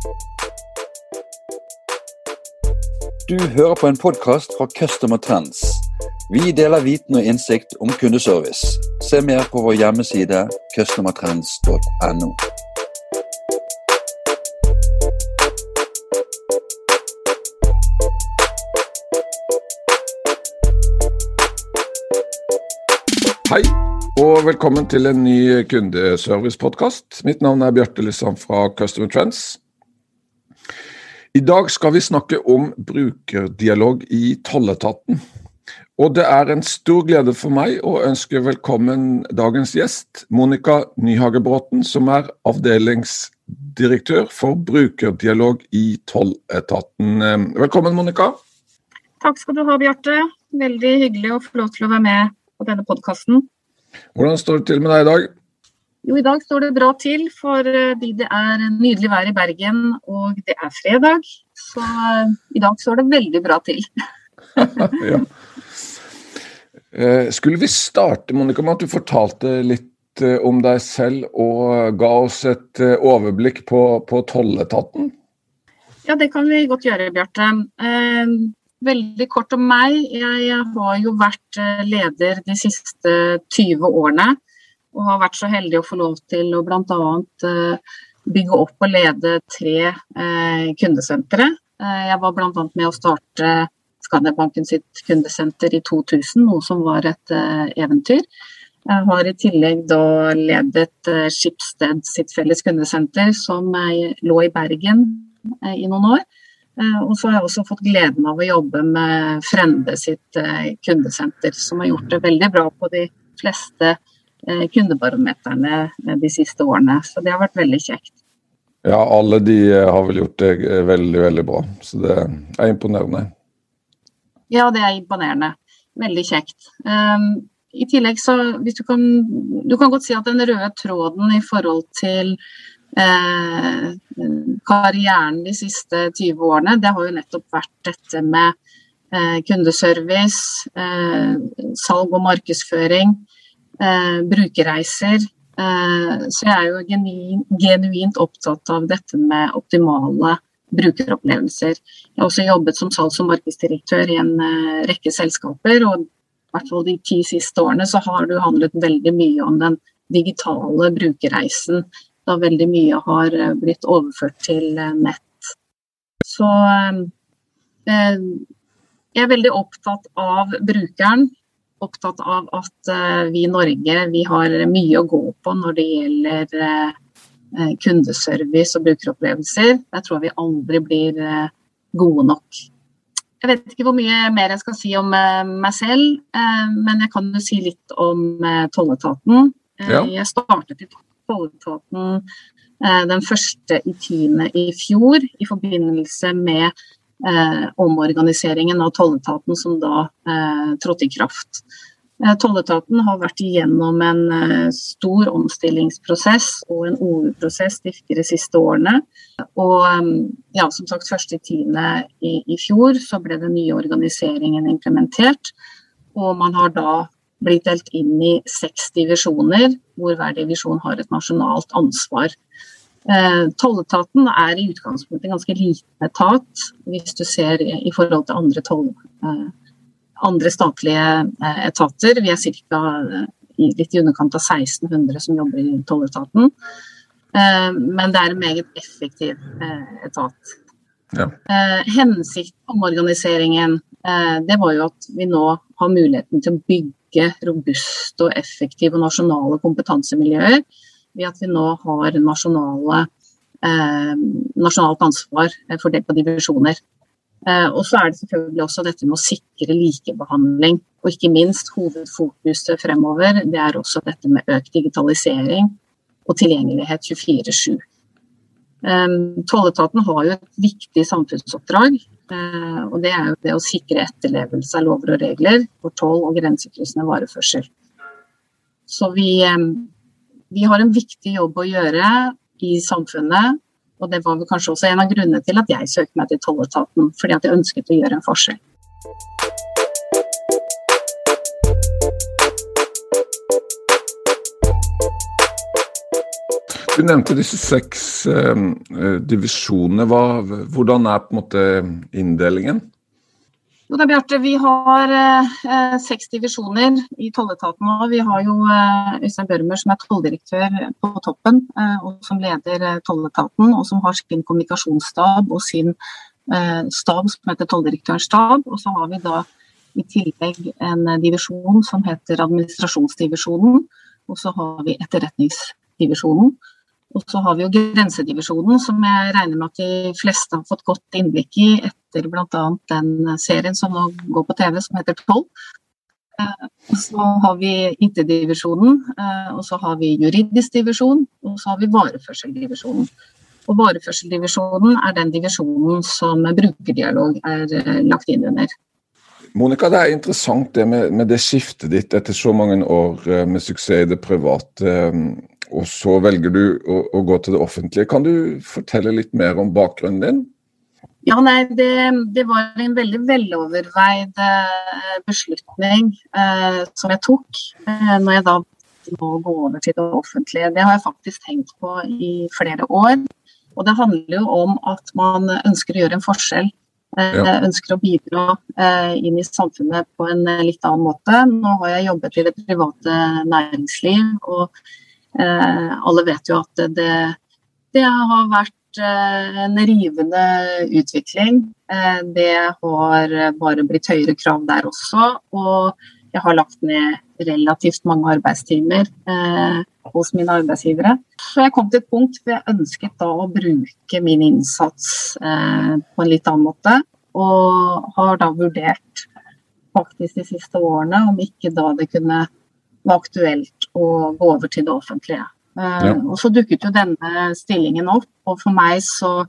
Du hører på en podkast fra Customer Trends. Vi deler viten og innsikt om kundeservice. Se mer på vår hjemmeside customertrends.no. Hei, og velkommen til en ny kundeservice-podkast. Mitt navn er Bjarte Lysand fra Customer Trends. I dag skal vi snakke om brukerdialog i tolletaten. Og det er en stor glede for meg å ønske velkommen dagens gjest, Monica Nyhagebråten, som er avdelingsdirektør for brukerdialog i tolletaten. Velkommen, Monica. Takk skal du ha, Bjarte. Veldig hyggelig å få lov til å være med på denne podkasten. Hvordan står det til med deg i dag? Jo, i dag står det bra til, fordi det er nydelig vær i Bergen og det er fredag. Så eh, i dag står det veldig bra til. ja. Eh, skulle vi starte Monica, med at du fortalte litt eh, om deg selv og ga oss et overblikk på, på tolletaten? Ja, det kan vi godt gjøre, Bjarte. Veldig kort om meg. Jeg har jo vært eh, leder de siste 20 årene. Og har vært så heldig å få lov til å bl.a. Eh, bygge opp og lede tre eh, kundesentre. Jeg var bl.a. med å starte Skandiabanken sitt kundesenter i 2000, noe som var et eventyr. Jeg har i tillegg da ledet Skipsted sitt felles kundesenter, som lå i Bergen i noen år. Eh, og så har jeg også fått gleden av å jobbe med Frende sitt eh, kundesenter, som har gjort det veldig bra på de fleste eh, kundebarometerne de siste årene. Så det har vært veldig kjekt. Ja, alle de har vel gjort det veldig, veldig bra. Så det er imponerende. Ja, det er imponerende. Veldig kjekt. Um, I tillegg så, hvis du kan Du kan godt si at den røde tråden i forhold til eh, karrieren de siste 20 årene, det har jo nettopp vært dette med eh, kundeservice, eh, salg og markedsføring, eh, brukerreiser. Eh, så jeg er jo genuint, genuint opptatt av dette med optimale brukeropplevelser. Jeg har også jobbet som salgs- og markedsdirektør i en eh, rekke selskaper. og i hvert fall de ti siste årene så har det handlet veldig mye om den digitale brukerreisen da veldig mye har eh, blitt overført til eh, nett. Så eh, jeg er veldig opptatt av brukeren. Opptatt av at vi i Norge vi har mye å gå på når det gjelder kundeservice og brukeropplevelser. Jeg tror vi aldri blir gode nok. Jeg vet ikke hvor mye mer jeg skal si om meg selv, men jeg kan jo si litt om tolletaten. Ja. Jeg startet i tolletaten eh, den første i tiende i fjor i forbindelse med eh, omorganiseringen av tolletaten som da eh, trådte i kraft. Tolletaten har vært igjennom en stor omstillingsprosess og en OU-prosess de siste årene. Og ja, som sagt, første tiende i, i fjor så ble den nye organiseringen implementert. Og man har da blitt delt inn i seks divisjoner, hvor hver divisjon har et nasjonalt ansvar. Eh, tolletaten er i utgangspunktet en ganske liten etat, hvis du ser i forhold til andre, toll, eh, andre statlige eh, etater. Vi er ca. litt i underkant av 1600 som jobber i tolletaten. Men det er en meget effektiv etat. Ja. Hensikten om organiseringen det var jo at vi nå har muligheten til å bygge bygge robuste og effektive nasjonale kompetansemiljøer ved at vi nå har nasjonale, eh, nasjonalt ansvar for det på divisjoner. Eh, og så er det selvfølgelig også dette med å sikre likebehandling. Og ikke minst hovedfokuset fremover, det er også dette med økt digitalisering og tilgjengelighet 24-7. Eh, Tolletaten har jo et viktig samfunnsoppdrag. Uh, og Det er jo det å sikre etterlevelse av lover og regler for toll og grensekryssende vareførsel. Så vi, um, vi, har en viktig jobb å gjøre i samfunnet. Og det var kanskje også en av grunnene til at jeg søkte meg til Tolletaten. Fordi at jeg ønsket å gjøre en forskjell. Du nevnte disse seks eh, divisjonene. Hva, hvordan er på en måte inndelingen? Jo da, Bjarte, Vi har eh, seks divisjoner i tolletaten nå. Vi har jo eh, Øystein Børmer som er tolldirektør på toppen, eh, og som leder eh, tolletaten. Og som har sin kommunikasjonsstab og sin eh, stab som heter tolldirektørens stab. Og så har vi da i tillegg en divisjon som heter administrasjonsdivisjonen. Og så har vi etterretningsdivisjonen. Og så har vi jo grensedivisjonen, som jeg regner med at de fleste har fått godt innblikk i etter bl.a. den serien som nå går på TV som heter Toll. Eh, så har vi IT-divisjonen, eh, og så har vi juridisk divisjon, og så har vi vareførseldivisjonen. Og Vareførseldivisjonen er den divisjonen som brukerdialog er eh, lagt inn under. Monica, det er interessant det med, med, det skiftet ditt etter så mange år med suksess i det private og så velger du å, å, gå til det offentlige. Kan du fortelle litt mer om bakgrunnen din? Ja, nei, det, det var en veldig veloverveid eh, beslutning eh, som jeg tok eh, når jeg da må gå over til det offentlige. Det har jeg faktisk tenkt på i flere år. Og det handler jo om at man ønsker å gjøre en forskjell. Eh, ja. Ønsker å bidra eh, inn i samfunnet på en litt annen måte. Nå har jeg jobbet i det private næringsliv. og alle vet jo at det, det har vært eh, en rivende utvikling. Eh, det har bare blitt høyere krav der også. Og jeg har lagt ned relativt mange arbeidstimer eh, hos mine arbeidsgivere. Så jeg kom til et punkt hvor jeg ønsket da å bruke min innsats eh, på en litt annen måte. Og har da vurdert faktisk de siste årene om ikke da det kunne være aktuelt å gå over til det offentlige. Eh, ja. Og Så dukket jo denne stillingen opp, og for meg så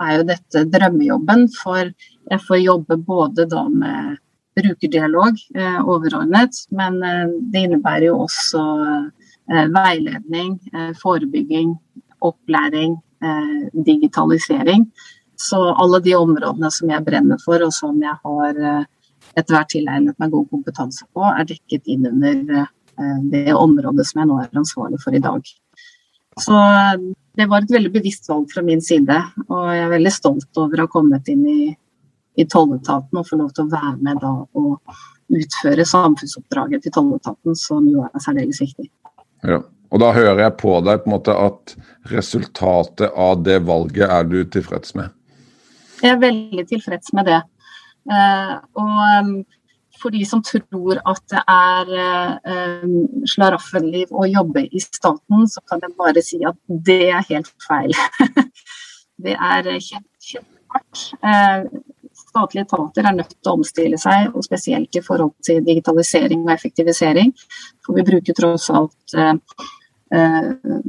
er jo dette drømmejobben. For jeg får jobbe både da med brukerdialog eh, overordnet, men eh, det innebærer jo også eh, veiledning, eh, forebygging, opplæring, eh, digitalisering. Så alle de områdene som jeg brenner for, og som jeg har etter hvert tilegnet meg god kompetanse på, er dekket inn under det området som jeg nå er ansvarlig for i dag. Så eh, det var et veldig bevisst valg fra min side, og jeg er veldig stolt over å ha kommet inn i, i tolletaten og få lov til å være med da og utføre samfunnsoppdraget til tolletaten, som jo er særdeles viktig. Ja. Og da hører jeg på deg på en måte at resultatet av det valget er du tilfreds med? Jeg er veldig tilfreds med det. Uh, og for de som tror at det er eh, slaraffenliv å jobbe i staten, så kan jeg bare si at det er helt feil. det er kjempehardt. Eh, statlige etater er nødt til å omstille seg, og spesielt i forhold til digitalisering og effektivisering. For vi bruker tross alt eh, Eh, eh,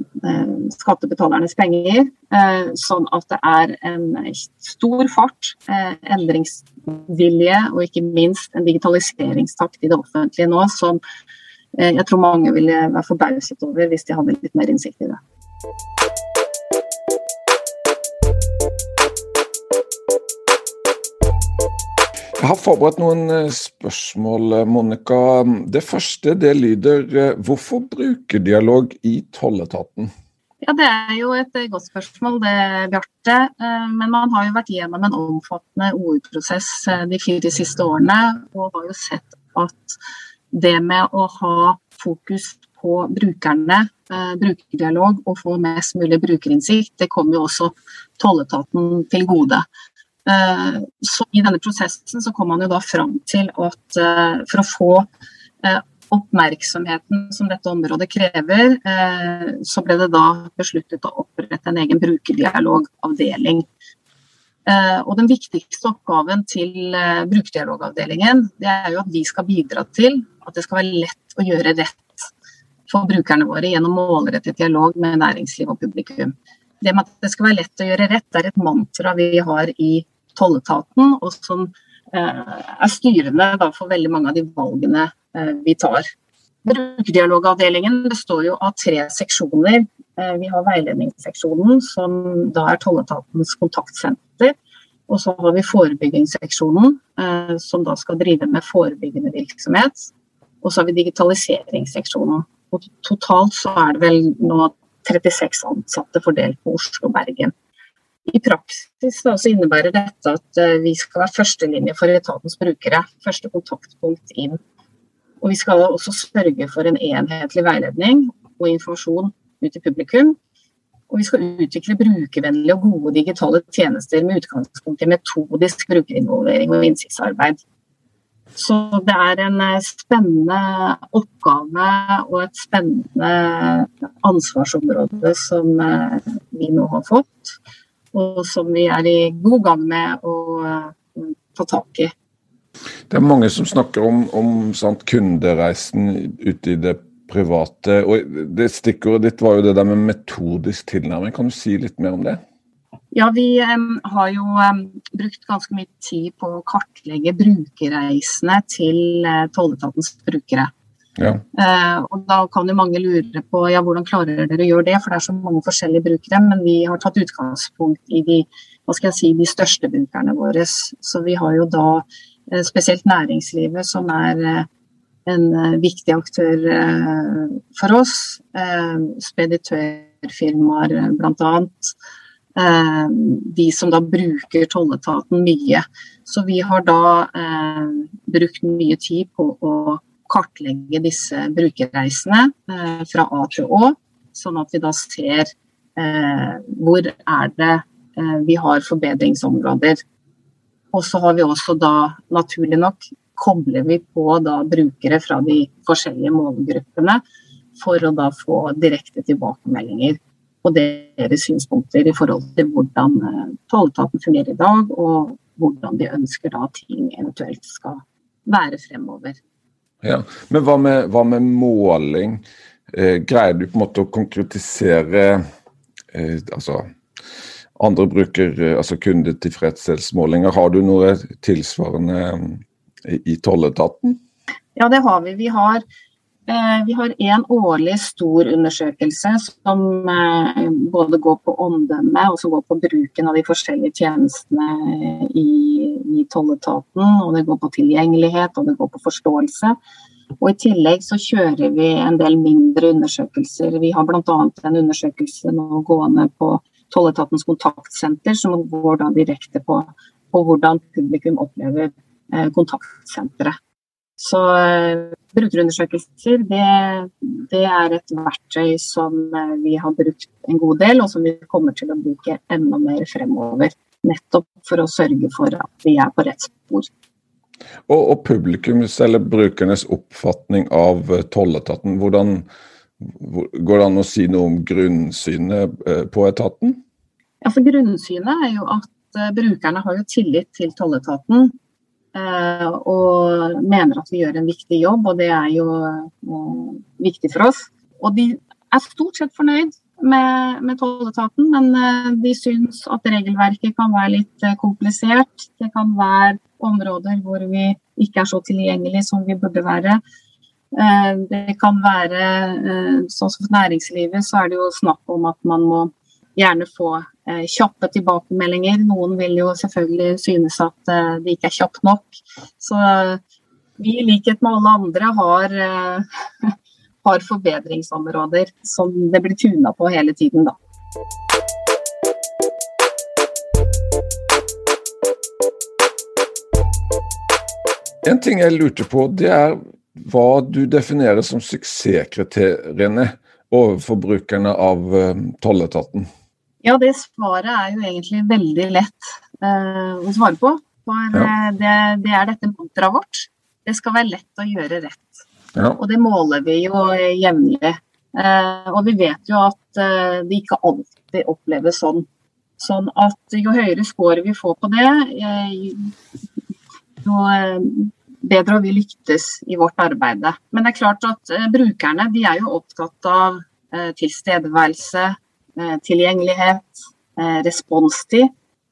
skattebetalernes penger, eh, sånn at det er en stor fart, endringsvilje og ikke minst en digitaliseringstakt i det offentlige nå som jeg tror mange ville være forbauset over hvis de hadde litt mer innsikt i det. Jeg har forberedt noen eh, spørsmål, eh, Monica. Det første det lyder eh, hvorfor brukerdialog i tolletaten? Ja, Det er jo et godt spørsmål, det, Bjarte. Men man har jo vært gjennom en omfattende OU-prosess de fire siste årene, og har jo sett at det med å ha fokus på brukerne, brukerdialog og få mest mulig brukerinnsikt, det kommer jo også tolletaten til gode. Eh, så I denne prosessen så kom man jo da fram til at eh, for å få eh, oppmerksomheten som dette området krever, så ble det da besluttet å opprette en egen brukerdialogavdeling. Og Den viktigste oppgaven til brukerdialogavdelingen det er jo at vi skal bidra til at det skal være lett å gjøre rett for brukerne våre gjennom målrettet dialog med næringsliv og publikum. Det med at det skal være lett å gjøre rett, er et mantra vi har i tolletaten, og som eh, er styrende for veldig mange av de valgene eh, vi tar. Brukerdialogavdelingen består jo av tre seksjoner. Eh, vi har veiledningsseksjonen, som da er tolletatens kontaktsenter. Og så har vi forebyggingsseksjonen, som da skal drive med forebyggende virksomhet. Og så har vi digitaliseringsseksjonen. Og totalt så er det vel nå 36 ansatte fordelt på Oslo og Bergen. I praksis da, innebærer dette at uh, vi skal være førstelinje for etatens brukere. Første kontaktpunkt inn. Og vi skal også sørge for en enhetlig veiledning og informasjon ut til publikum. Og vi skal utvikle brukervennlige og gode digitale tjenester med utgangspunkt i metodisk brukerinvolvering og innsiktsarbeid. Så det er en eh, spennende oppgave og et spennende ansvarsområde som eh, vi nå har fått og som vi er i god gang med å uh, ta tak i. Det er mange som snakker om, om sant, kundereisen ute i det private. og det Stikkordet ditt var jo det der med metodisk tilnærming. Kan du si litt mer om det? Ja, Vi har jo brukt ganske mye tid på å kartlegge brukerreisene til uh, tolletatens brukere. Ja. Uh, og Da kan jo mange lure på ja, hvordan klarer dere å gjøre det, for det er så mange forskjellige brukere. Men vi har tatt utgangspunkt i de, hva skal jeg si, de største brukerne våre. Så vi har jo da uh, spesielt næringslivet som er en viktig aktør for oss. Speditørfirmaer bl.a. De som da bruker tolletaten mye. Så vi har da brukt mye tid på å kartlegge disse brukerreisene eh, fra A til Å, sånn at vi da ser eh, hvor er det eh, vi har forbedringsområder. Og så har vi også da, naturlig nok, kobler vi på da brukere fra de forskjellige målgruppene for å da få direkte tilbakemeldinger på deres synspunkter i forhold til hvordan tolletaten fungerer i dag, og hvordan de ønsker da ting eventuelt skal være fremover. Ja. Men hva med, hva med måling? Eh, greier du på en måte å konkretisere eh, altså andre bruker eh, altså kundetilfredshetsmålinger. Har du noe tilsvarende eh, i tolletaten? Ja, det har vi. Vi har eh, vi har en årlig stor undersøkelse som både går på omdømme og som går på bruken av de forskjellige tjenestene i, i tolletaten. Og det går på tilgjengelighet og det går på forståelse. Og I tillegg så kjører vi en del mindre undersøkelser. Vi har bl.a. en undersøkelse nå gående på Tolletatens kontaktsenter, som går da direkte på, på hvordan publikum opplever eh, kontaktsenteret. Så eh, brukerundersøkelser det, det, er et verktøy som eh, vi har brukt en god del, og som vi kommer til å bruke enda mer fremover. Nettopp for å sørge for at vi er på rett spor. Og, og publikums eller brukernes oppfatning av eh, tolletaten, hvordan går det an å si noe om grunnsynet på etaten? Ja, for Grunnsynet er jo at brukerne har jo tillit til tolletaten. Uh, og mener at vi gjør en viktig jobb, og det er jo uh, viktig for oss. Og de er stort sett fornøyd med, med tolletaten, men de syns at regelverket kan være litt komplisert. Det kan være områder hvor vi ikke er så tilgjengelige som vi burde være. Eh, det kan være, eh, sånn som for næringslivet, så er det jo snakk om at man må gjerne få eh, kjappe tilbakemeldinger. Noen vil jo selvfølgelig synes at det ikke er kjapt nok. Så vi i likhet med alle andre har, har forbedringsområder som det blir tuna på hele tiden, da. En ting jeg lurte på, det er hva du definerer som suksesskriteriene overfor brukerne av uh, tolletaten? Ja, det svaret er jo egentlig veldig lett uh, å svare på. For ja. Eh, det, det, er dette mantraet vårt. Det skal være lett å gjøre rett. Ja. Og det måler vi jo jevnlig. Uh, og vi vet jo at det ikke alltid oppleves sånn. Sånn at jo høyere score vi får på det, jo bedre vi lyktes i vårt arbeid. Men det er klart at eh, brukerne de er jo opptatt av eh, tilstedeværelse, eh, tilgjengelighet, eh, responstid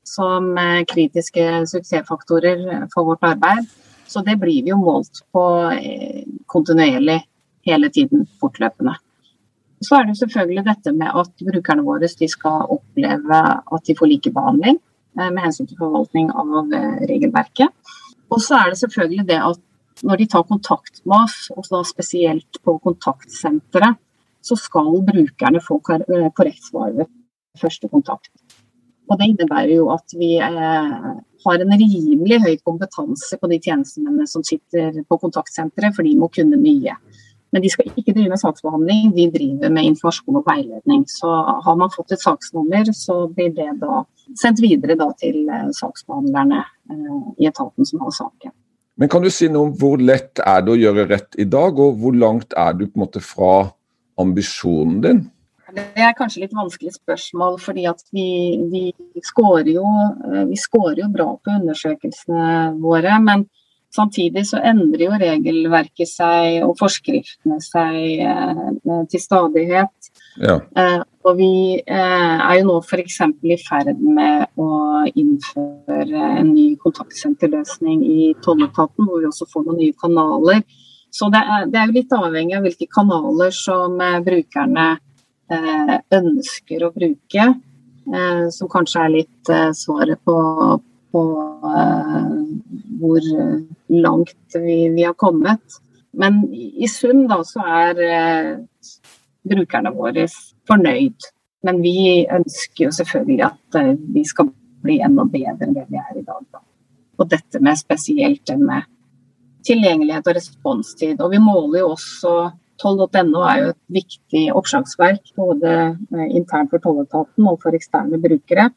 som eh, kritiske suksessfaktorer for vårt arbeid. Så det blir vi jo målt på eh, kontinuerlig hele tiden, fortløpende. Så er det selvfølgelig dette med at brukerne våre skal oppleve at de får likebehandling med hensyn til forvaltning av regelverket. Og så er det selvfølgelig det at når de tar kontakt med oss, og spesielt på kontaktsenteret, så skal brukerne få korrekt svar ved første kontakt. Og Det innebærer jo at vi eh, har en rimelig høy kompetanse på de tjenestemennene som sitter på kontaktsenteret, for de må kunne mye. Men de skal ikke drive med saksbehandling, de driver med informasjon og veiledning. Så har man fått et saksnummer, så blir det da sendt videre da til eh, saksbehandlerne eh, i etaten som har saken. Men kan du si noe om hvor lett er det å gjøre rett i dag, og hvor langt er du på en måte fra ambisjonen din? Det er kanskje litt vanskelig spørsmål, fordi at vi, vi, scorer jo, eh, vi scorer jo bra på undersøkelsene våre. Men samtidig så endrer jo regelverket seg og forskriftene seg eh, til stadighet. Ja. Eh, og vi eh, er jo nå f.eks. i ferd med å innføre en ny kontaktsenterløsning i tolletaten, hvor vi også får noen nye kanaler. Så det er, det er jo litt avhengig av hvilke kanaler som eh, brukerne Eh, ønsker å bruke, eh, som kanskje er litt eh, svaret på, på hvor langt vi, vi, har kommet. Men i sum da så er brukerne våre fornøyd. Men vi ønsker jo selvfølgelig at vi skal bli enda bedre enn det vi er i dag. Da. Og dette med spesielt det med tilgjengelighet og responstid. Og vi måler jo også Toll.no er jo et viktig oppslagsverk både eh, internt for tolletaten og for eksterne brukere.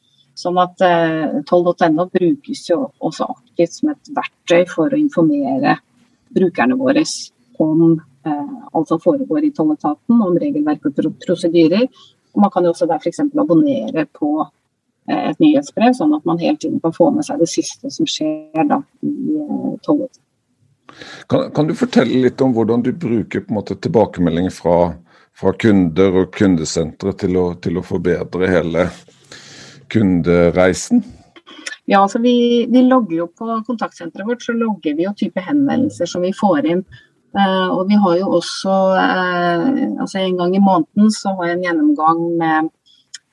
Sånn at eh, Toll.no brukes jo også aktivt som et verktøy for å informere brukerne våre om eh, alt som foregår i tolletaten, om regelverk og prosedyrer. Og man kan jo også der f.eks. abonnere på eh, et nyhetsbrev, sånn at man hele tiden kan få med seg det siste som skjer da, i eh, tolletaten. Kan, kan, du fortelle litt om hvordan du bruker på en måte, tilbakemeldinger fra, fra kunder og kundesentre til til å forbedre hele kundereisen? Ja, altså vi, vi, logger jo På kontaktsenteret vårt så logger vi jo type henvendelser som vi får inn. Uh, og vi har jo også uh, altså En gang i måneden så har jeg en gjennomgang med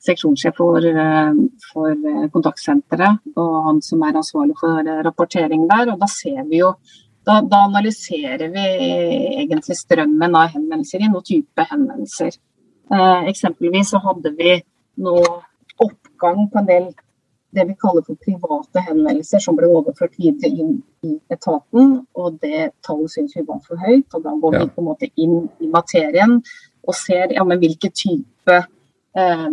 seksjonssjef for, uh, for kontaktsenteret og han som er ansvarlig for rapportering der. og Da ser vi jo da, da, analyserer vi egentlig strømmen av henvendelser i noen type henvendelser. Eh, eksempelvis så hadde vi nå oppgang på en del det vi kaller for private henvendelser som ble overført videre inn i etaten. og Det tallet syns vi var for høyt. og Da går ja. vi på en måte inn i materien og ser ja, men hvilke type eh,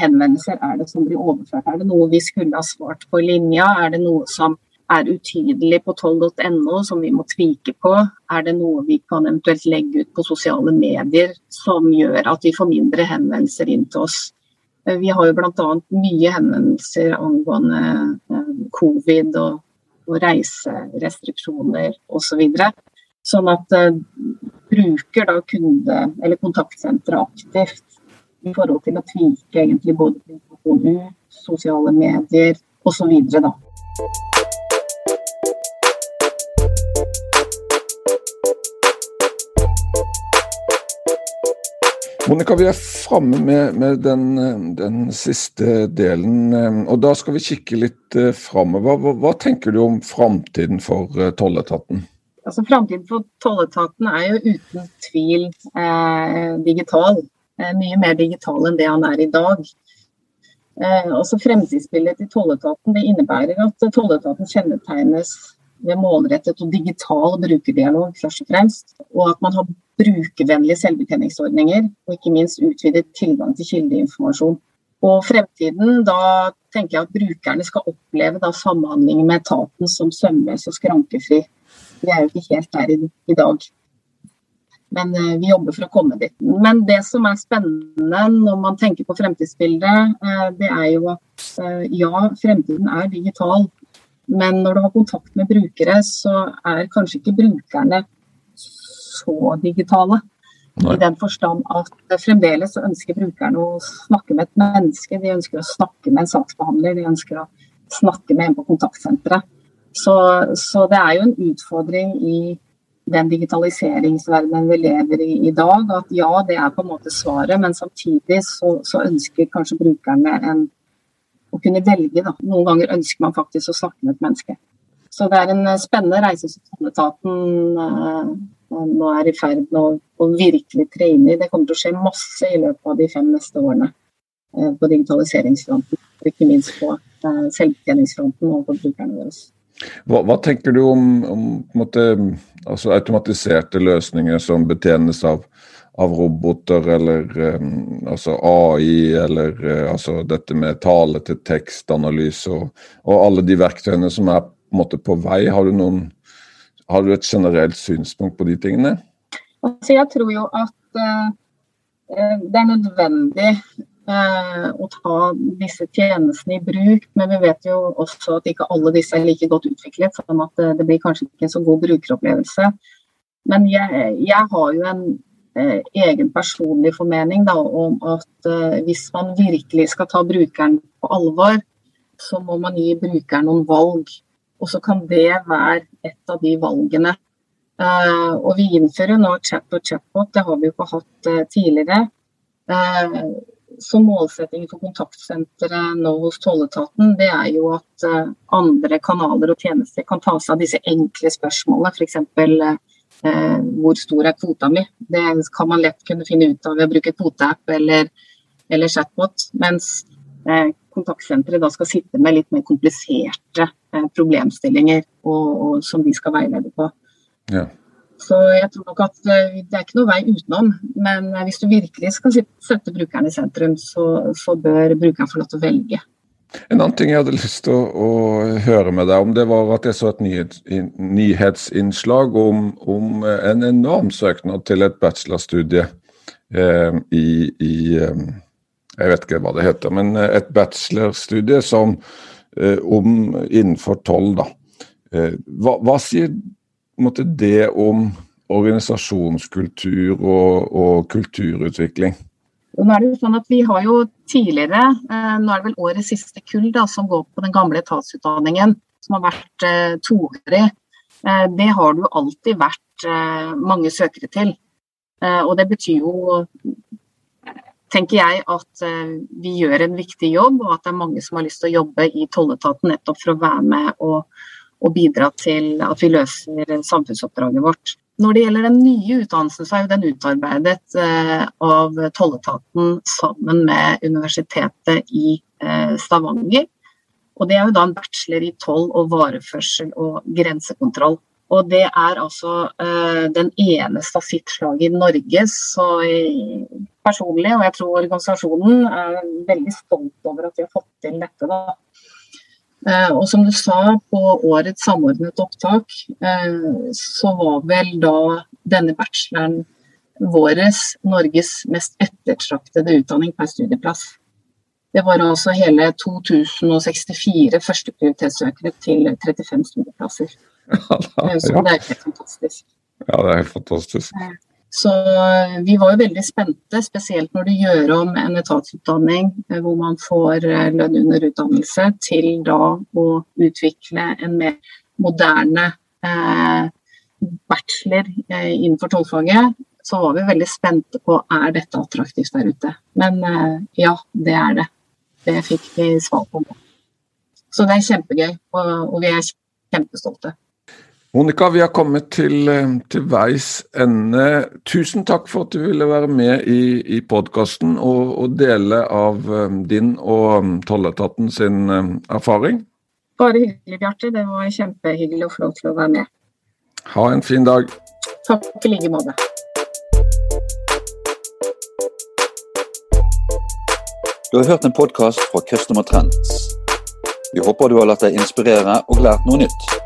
henvendelser er det som blir overført. Er det noe vi skulle ha svart på linja? Er det noe som er utydelig på toll.no som vi må tvike på? Er det noe vi kan eventuelt legge ut på sosiale medier som gjør at vi får mindre henvendelser inn til oss? Eh, vi har jo bl.a. mye henvendelser angående eh, covid og, og reiserestriksjoner osv. Så sånn at uh, bruker da kunde- eller kontaktsenteret aktivt i forhold til å tvike egentlig både informasjon ut, sosiale medier osv. da. Monica, vi er framme med, med den, den, siste delen. og Da skal vi kikke litt eh, framover. Hva, hva, tenker du om framtiden for eh, tolletaten? Altså, Framtiden for tolletaten er jo uten tvil eh, digital. Eh, mye mer digital enn det han er i dag. Eh, også Fremtidsbildet til tolletaten det innebærer at tolletaten kjennetegnes ved målrettet og digital brukerdialog, først og fremst. Og at man har brukervennlige selvbetjeningsordninger, og ikke minst utvidet tilgang til kildeinformasjon. Og fremtiden, da tenker jeg at brukerne skal oppleve da, samhandling med etaten som sømløs og skrankefri. Vi er jo ikke helt der i, i dag. Men eh, vi jobber for å komme dit. Men det som er spennende når man tenker på fremtidsbildet, eh, det er jo at eh, ja, fremtiden er digital. Men når du har kontakt med brukere, så er kanskje ikke brukerne så digitale. Nei. I den forstand at fremdeles så ønsker brukerne å snakke med et menneske. De ønsker å snakke med en saksbehandler, de ønsker å snakke med en på kontaktsenteret. Så, så, det er jo en utfordring i den digitaliseringsverdenen vi lever i i dag. At ja, det er på en måte svaret, men samtidig så, så ønsker kanskje brukerne en, å kunne velge. Da. Noen ganger ønsker man faktisk å snakke med et menneske. Så det er en spennende reise som tolletaten nå er i ferd med å, å virkelig tre inn i. Det kommer til å skje masse i løpet av de fem neste årene på digitaliseringsfronten. Ikke minst på selvbetjeningsfronten og for brukerne våre. Hva, hva, tenker du om, om måte, altså automatiserte løsninger som betjenes av, av roboter, eller um, altså AI, eller uh, altså dette med tale til tekstanalyse, og, og, alle de verktøyene som er på, måte, på vei? Har du, noen, har du, et generelt synspunkt på de tingene? Altså, jeg tror jo at uh, det er nødvendig uh, å ta disse tjenestene i bruk. Men vi vet jo også at ikke alle disse er like godt utviklet, sånn at uh, det blir kanskje ikke en så god brukeropplevelse. Men jeg, jeg har jo en egen personlig formening da, om at hvis man virkelig skal ta brukeren på alvor, så må man gi brukeren noen valg. Og så kan det være et av de valgene. Eh, og vi innfører nå chat og chatbot, det har vi jo ikke hatt eh, tidligere så målsetting for kontaktsenteret nå hos tolletaten, det er jo at andre kanaler og tjenester kan ta seg av disse enkle spørsmålene. F.eks. Eh, hvor stor er kvota mi? Det kan man lett kunne finne ut av ved å bruke kvoteapp eller, eller chatbot. Mens uh, kontaktsenteret da skal sitte med litt mer kompliserte uh, problemstillinger og, og, som de skal veilede på. Ja. Så jeg tror nok at eh, det er ikke noe vei utenom. Men eh, hvis du virkelig skal sette brukeren i sentrum, så, så bør brukeren få lov til å velge. En annen ting jeg hadde lyst til å, å, høre med deg om, det var at jeg så et nyhets, nyhetsinnslag om, om, en enorm søknad til et bachelorstudie eh, i, i eh, Jeg vet ikke hva det heter, men et bachelorstudie som, eh, om, innenfor tolv. Eh, hva, hva, sier måtte, det om organisasjonskultur og, og, kulturutvikling? Nå er det jo sånn at Vi har jo tidligere, eh, nå er det vel årets siste kull da, som går på den gamle etatsutdanningen, som har vært eh, toårig. Eh, det har det jo alltid vært eh, mange søkere til. Eh, og det betyr jo tenker jeg at eh, vi gjør en viktig jobb, og at det er mange som har lyst til å jobbe i tolletaten nettopp for å være med og og bidra til at vi løser samfunnsoppdraget vårt. Når det gjelder den nye utdannelsen, så er jo den utarbeidet eh, av tolletaten sammen med Universitetet i eh, Stavanger. Og Det er jo da en bachelor i toll og vareførsel og grensekontroll. Og det er altså uh, den eneste av sitt slag i Norge. Så personlig, og jeg tror organisasjonen, er veldig stolt over at vi har fått til dette. da. Uh, og som du sa, på årets samordnet opptak, uh, så var vel da denne bacheloren våres Norges mest ettertraktede utdanning per studieplass. Det var altså hele 2064 førsteprioritetssøkere til 35 studieplasser. Ja, da. Så det er helt fantastisk. Ja, det er helt fantastisk. Så eh, vi var jo veldig spente, spesielt når du gjør om en etatsutdanning eh, hvor man får eh, lønn under utdannelse, til da å utvikle en mer moderne eh, bachelor eh, innenfor tollfaget. Så var vi veldig spente på er dette attraktivt der ute. Men eh, ja, det er det. Det fikk vi svar på. Så det er kjempegøy, og, og vi er kjempestolte. Monica, vi har kommet til, eh, til, veis ende. Tusen takk for at du ville være med i, i podkasten og, og, dele av eh, din og mm, tolletaten sin eh, erfaring. Bare hyggelig, Bjarte. Det var kjempehyggelig å få lov til å være med. Ha en fin dag. Takk i like måte. Du har hørt en podkast fra Customer Trends. Vi håper du har latt deg inspirere og lært noe nytt.